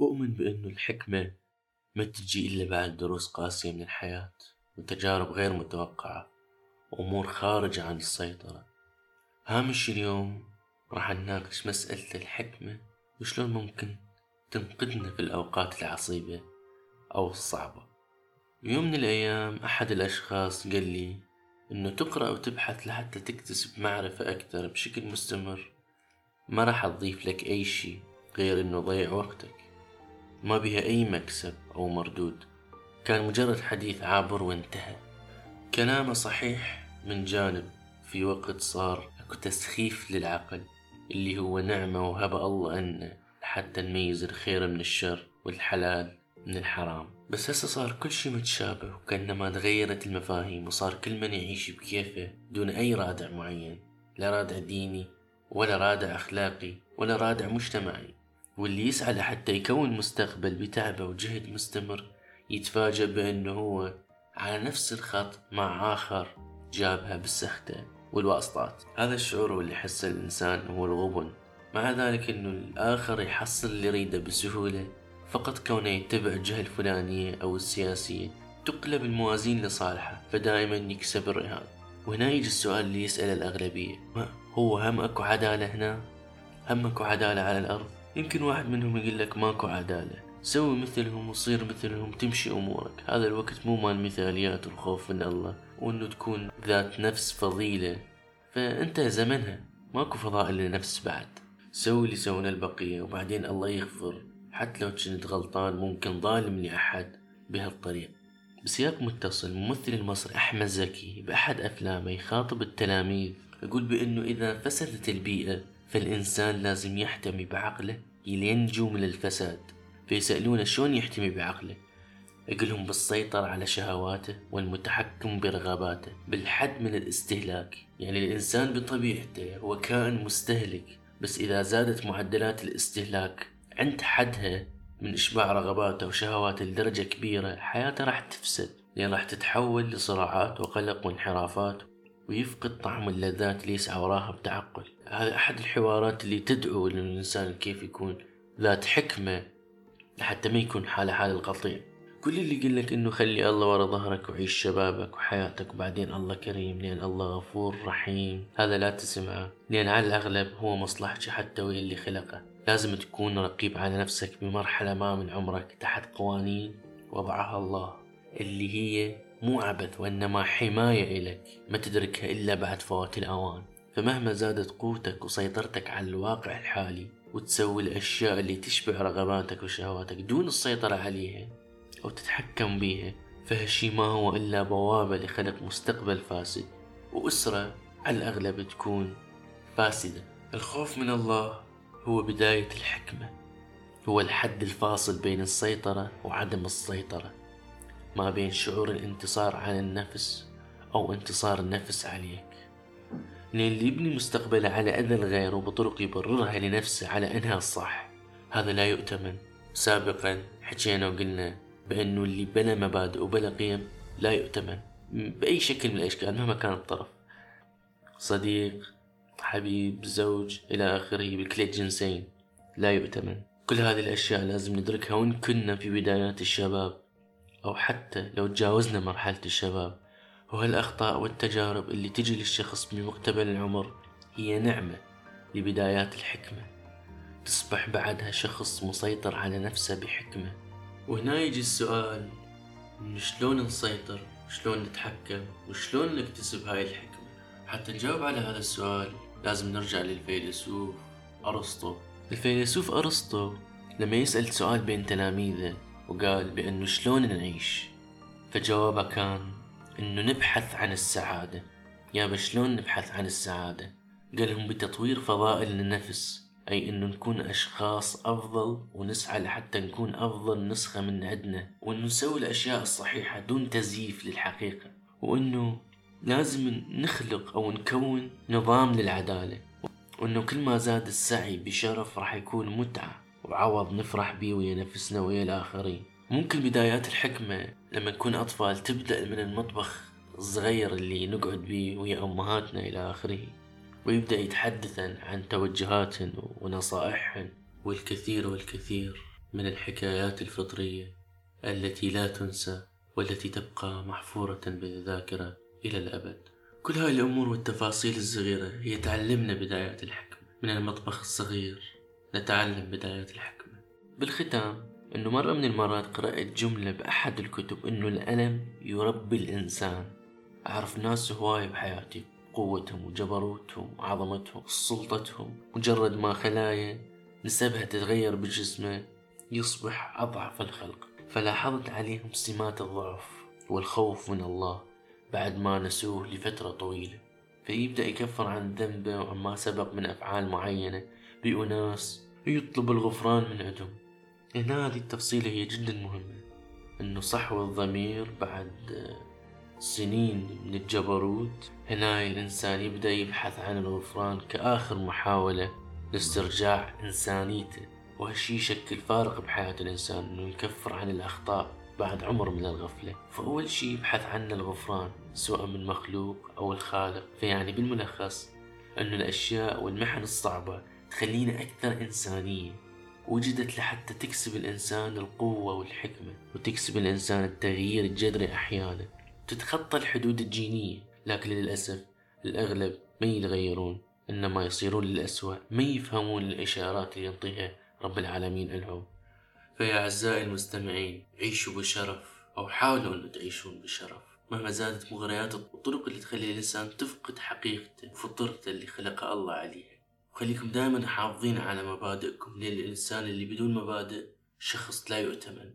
أؤمن بأنه الحكمة ما تجي إلا بعد دروس قاسية من الحياة وتجارب غير متوقعة وأمور خارجة عن السيطرة. هامش اليوم راح نناقش مسألة الحكمة وشلون ممكن تنقذنا في الأوقات العصيبة أو الصعبة. يوم من الأيام أحد الأشخاص قال لي إنه تقرأ وتبحث لحتى تكتسب معرفة أكثر بشكل مستمر. ما راح تضيف لك أي شي غير إنه ضيع وقتك. ما بها أي مكسب أو مردود. كان مجرد حديث عابر وانتهى. كلامه صحيح من جانب في وقت صار أكو تسخيف للعقل اللي هو نعمة وهبة الله لنا حتى نميز الخير من الشر والحلال من الحرام. بس هسه صار كل شي متشابه وكأنما تغيرت المفاهيم وصار كل من يعيش بكيفه دون أي رادع معين. لا رادع ديني ولا رادع أخلاقي ولا رادع مجتمعي. واللي يسعى لحتى يكون مستقبل بتعبه وجهد مستمر يتفاجأ بأنه هو على نفس الخط مع آخر جابها بالسخته والواسطات. هذا الشعور واللي يحسه الإنسان هو الغبن. مع ذلك أنه الآخر يحصل اللي يريده بسهولة فقط كونه يتبع الجهة الفلانية أو السياسية تقلب الموازين لصالحه فدائما يكسب الرهان. وهنا يجي السؤال اللي يسأله الأغلبية ما هو هم أكو عدالة هنا؟ هم أكو عدالة على الأرض؟ يمكن واحد منهم يقول لك ماكو عدالة. سوي مثلهم وصير مثلهم تمشي أمورك. هذا الوقت مو مال مثاليات والخوف من الله وأنه تكون ذات نفس فضيلة. فأنت زمنها ماكو فضائل لنفس بعد. سوي اللي سونا البقية وبعدين الله يغفر. حتى لو كنت غلطان ممكن ظالم لأحد بهالطريق بسياق متصل ممثل المصري أحمد زكي بأحد أفلامه يخاطب التلاميذ يقول بأنه إذا فسدت البيئة فالإنسان لازم يحتمي بعقله لينجو من الفساد فيسألونه شلون يحتمي بعقله؟ يقولهم بالسيطرة على شهواته والمتحكم برغباته بالحد من الاستهلاك. يعني الإنسان بطبيعته هو كائن مستهلك بس إذا زادت معدلات الاستهلاك عند حدها من إشباع رغباته وشهواته لدرجة كبيرة حياته راح تفسد. لأن راح تتحول لصراعات وقلق وانحرافات. ويفقد طعم اللذات اللي يسعى وراها بتعقل. هذا أحد الحوارات اللي تدعو للإنسان كيف يكون ذات حكمة لحتى ما يكون حالة حال القطيع. كل اللي يقول لك إنه خلي الله ورا ظهرك وعيش شبابك وحياتك وبعدين الله كريم لأن الله غفور رحيم. هذا لا تسمعه لأن على الأغلب هو مصلحتي حتى ويا اللي خلقه. لازم تكون رقيب على نفسك بمرحلة ما من عمرك تحت قوانين وضعها الله اللي هي مو عبث وإنما حماية إلك ما تدركها إلا بعد فوات الأوان. فمهما زادت قوتك وسيطرتك على الواقع الحالي وتسوي الأشياء اللي تشبع رغباتك وشهواتك دون السيطرة عليها أو تتحكم بيها فهالشي ما هو إلا بوابة لخلق مستقبل فاسد وأسرة على الأغلب تكون فاسدة. الخوف من الله هو بداية الحكمة هو الحد الفاصل بين السيطرة وعدم السيطرة. ما بين شعور الانتصار على النفس أو انتصار النفس عليك. لأن اللي يبني مستقبله على أذى الغير وبطرق يبررها لنفسه على أنها الصح هذا لا يؤتمن. سابقا حكينا وقلنا بأنه اللي بلا مبادئ وبلا قيم لا يؤتمن. بأي شكل من الأشكال مهما كان الطرف. صديق حبيب زوج إلى آخره بكلا الجنسين لا يؤتمن. كل هذه الأشياء لازم ندركها وإن كنا في بدايات الشباب. أو حتى لو تجاوزنا مرحلة الشباب وهالأخطاء والتجارب اللي تجي للشخص بمقتبل العمر هي نعمة لبدايات الحكمة. تصبح بعدها شخص مسيطر على نفسه بحكمة. وهنا يجي السؤال شلون نسيطر؟ وشلون نتحكم؟ وشلون نكتسب هاي الحكمة؟ حتى نجاوب على هذا السؤال لازم نرجع للفيلسوف أرسطو. الفيلسوف أرسطو لما يسأل سؤال بين تلاميذه وقال بأنه شلون نعيش؟ فجوابه كان أنه نبحث عن السعادة. يابا شلون نبحث عن السعادة؟ قالهم بتطوير فضائل النفس أي أنه نكون أشخاص أفضل ونسعى لحتى نكون أفضل نسخة من عندنا وأنه نسوي الأشياء الصحيحة دون تزييف للحقيقة وأنه لازم نخلق أو نكون نظام للعدالة وأنه كل ما زاد السعي بشرف راح يكون متعة. وعوض نفرح بيه ويا نفسنا ويا الآخرين. ممكن بدايات الحكمة لما نكون أطفال تبدأ من المطبخ الصغير اللي نقعد بيه ويا أمهاتنا إلى آخره ويبدأ يتحدثن عن توجهاتهن ونصائحهن والكثير والكثير من الحكايات الفطرية التي لا تنسى والتي تبقى محفورة بالذاكرة إلى الأبد. كل هاي الأمور والتفاصيل الصغيرة هي تعلمنا بدايات الحكمة من المطبخ الصغير. نتعلم بدايات الحكمة. بالختام إنه مرة من المرات قرأت جملة بأحد الكتب إنه الألم يربي الإنسان. أعرف ناس هواي بحياتي قوتهم وجبروتهم وعظمتهم وسلطتهم مجرد ما خلايا نسبها تتغير بجسمه يصبح أضعف الخلق. فلاحظت عليهم سمات الضعف والخوف من الله بعد ما نسوه لفترة طويلة. فيبدأ يكفر عن ذنبه وعما سبق من أفعال معينة بأناس يطلب الغفران من عندهم هنا هذه التفصيلة هي جدا مهمة. إنه صحو الضمير بعد سنين من الجبروت. هنا الإنسان يبدأ يبحث عن الغفران كآخر محاولة لاسترجاع إنسانيته. وهالشي يشكل فارق بحياة الإنسان إنه يكفر عن الأخطاء بعد عمر من الغفلة. فأول شي يبحث عن الغفران سواء من مخلوق أو الخالق. فيعني بالملخص أنه الأشياء والمحن الصعبة تخلينا أكثر إنسانية. وجدت لحتى تكسب الإنسان القوة والحكمة وتكسب الإنسان التغيير الجذري أحيانا. تتخطى الحدود الجينية لكن للأسف الأغلب ما يتغيرون إنما يصيرون للأسوأ. ما يفهمون الإشارات اللي ينطيها رب العالمين لهم فيا أعزائي المستمعين عيشوا بشرف أو حاولوا أن تعيشون بشرف. مهما زادت مغريات الطرق اللي تخلي الإنسان تفقد حقيقته وفطرته اللي خلق الله عليها. وخليكم دائما حافظين على مبادئكم لأن الإنسان اللي بدون مبادئ شخص لا يؤتمن.